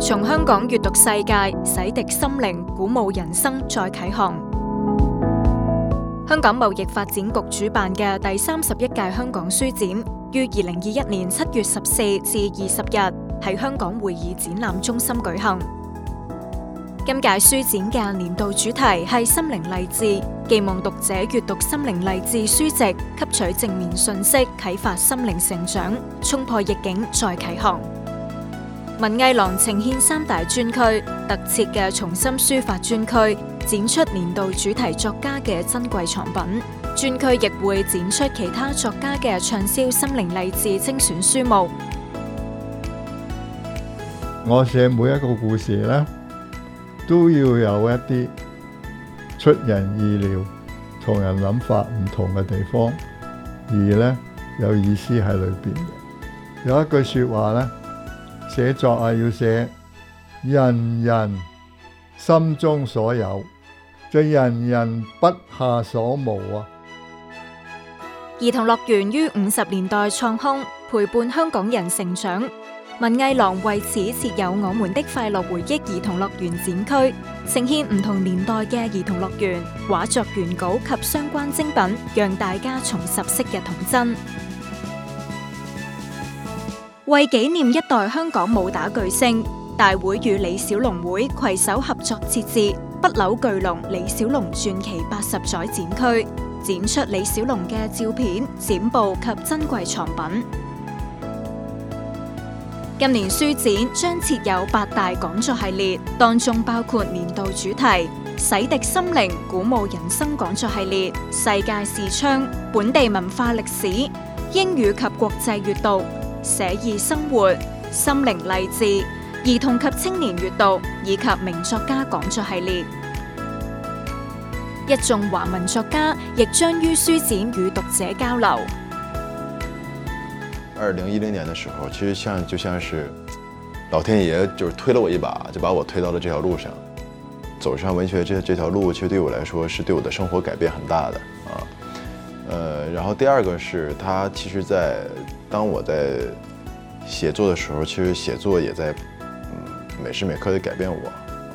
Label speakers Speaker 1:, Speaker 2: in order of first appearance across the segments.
Speaker 1: 从香港阅读世界，洗涤心灵，鼓舞人生，再启航。香港贸易发展局主办嘅第三十一届香港书展，于二零二一年七月十四至二十日喺香港会议展览中心举行。今届书展嘅年度主题系心灵励志，寄望读者阅读心灵励志书籍，吸取正面信息，启发心灵成长，冲破逆境，再启航。文艺廊呈现三大专区，特设嘅重新书法专区展出年度主题作家嘅珍贵藏品，专区亦会展出其他作家嘅畅销心灵励志精选书目。
Speaker 2: 我写每一个故事啦。都要有一啲出人意料、同人諗法唔同嘅地方，而呢，有意思喺裏邊嘅。有一句説話呢，寫作啊要寫人人心中所有，最人人不下所無啊！
Speaker 1: 兒童樂園於五十年代創空，陪伴香港人成長。文艺廊为此设有我们的快乐回忆儿童乐园展区，呈现唔同年代嘅儿童乐园画作原稿及相关精品，让大家重拾昔日童真。为纪念一代香港武打巨星，大会与李小龙会携手合作设置不朽巨龙李小龙传奇八十载展区，展出李小龙嘅照片、展布及珍贵藏品。今年书展将设有八大讲座系列，当中包括年度主题、洗涤心灵、鼓舞人生讲座系列、世界视窗、本地文化历史、英语及国际阅读、写意生活、心灵励志、儿童及青年阅读以及名作家讲座系列。一众华文作家亦将于书展与读者交流。
Speaker 3: 二零一零年的时候，其实像就像是老天爷就是推了我一把，就把我推到了这条路上，走上文学这这条路，其实对我来说是对我的生活改变很大的啊。呃，然后第二个是他，其实，在当我在写作的时候，其实写作也在嗯每时每刻的改变我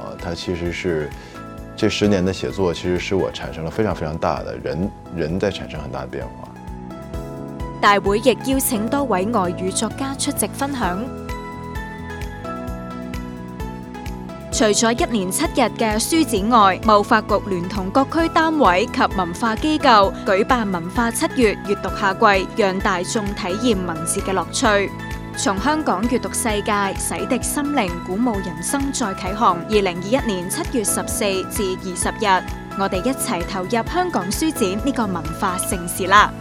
Speaker 3: 啊。他其实是这十年的写作，其实使我产生了非常非常大的人人在产生很大的变化。
Speaker 1: 大会亦邀请多位外语作家出席分享。除咗一年七日嘅书展外，贸发局联同各区单位及文化机构举办文化七月阅读夏季，让大众体验文字嘅乐趣。从香港阅读世界，洗涤心灵，鼓舞人生，再启航。二零二一年七月十四至二十日，我哋一齐投入香港书展呢个文化盛事啦！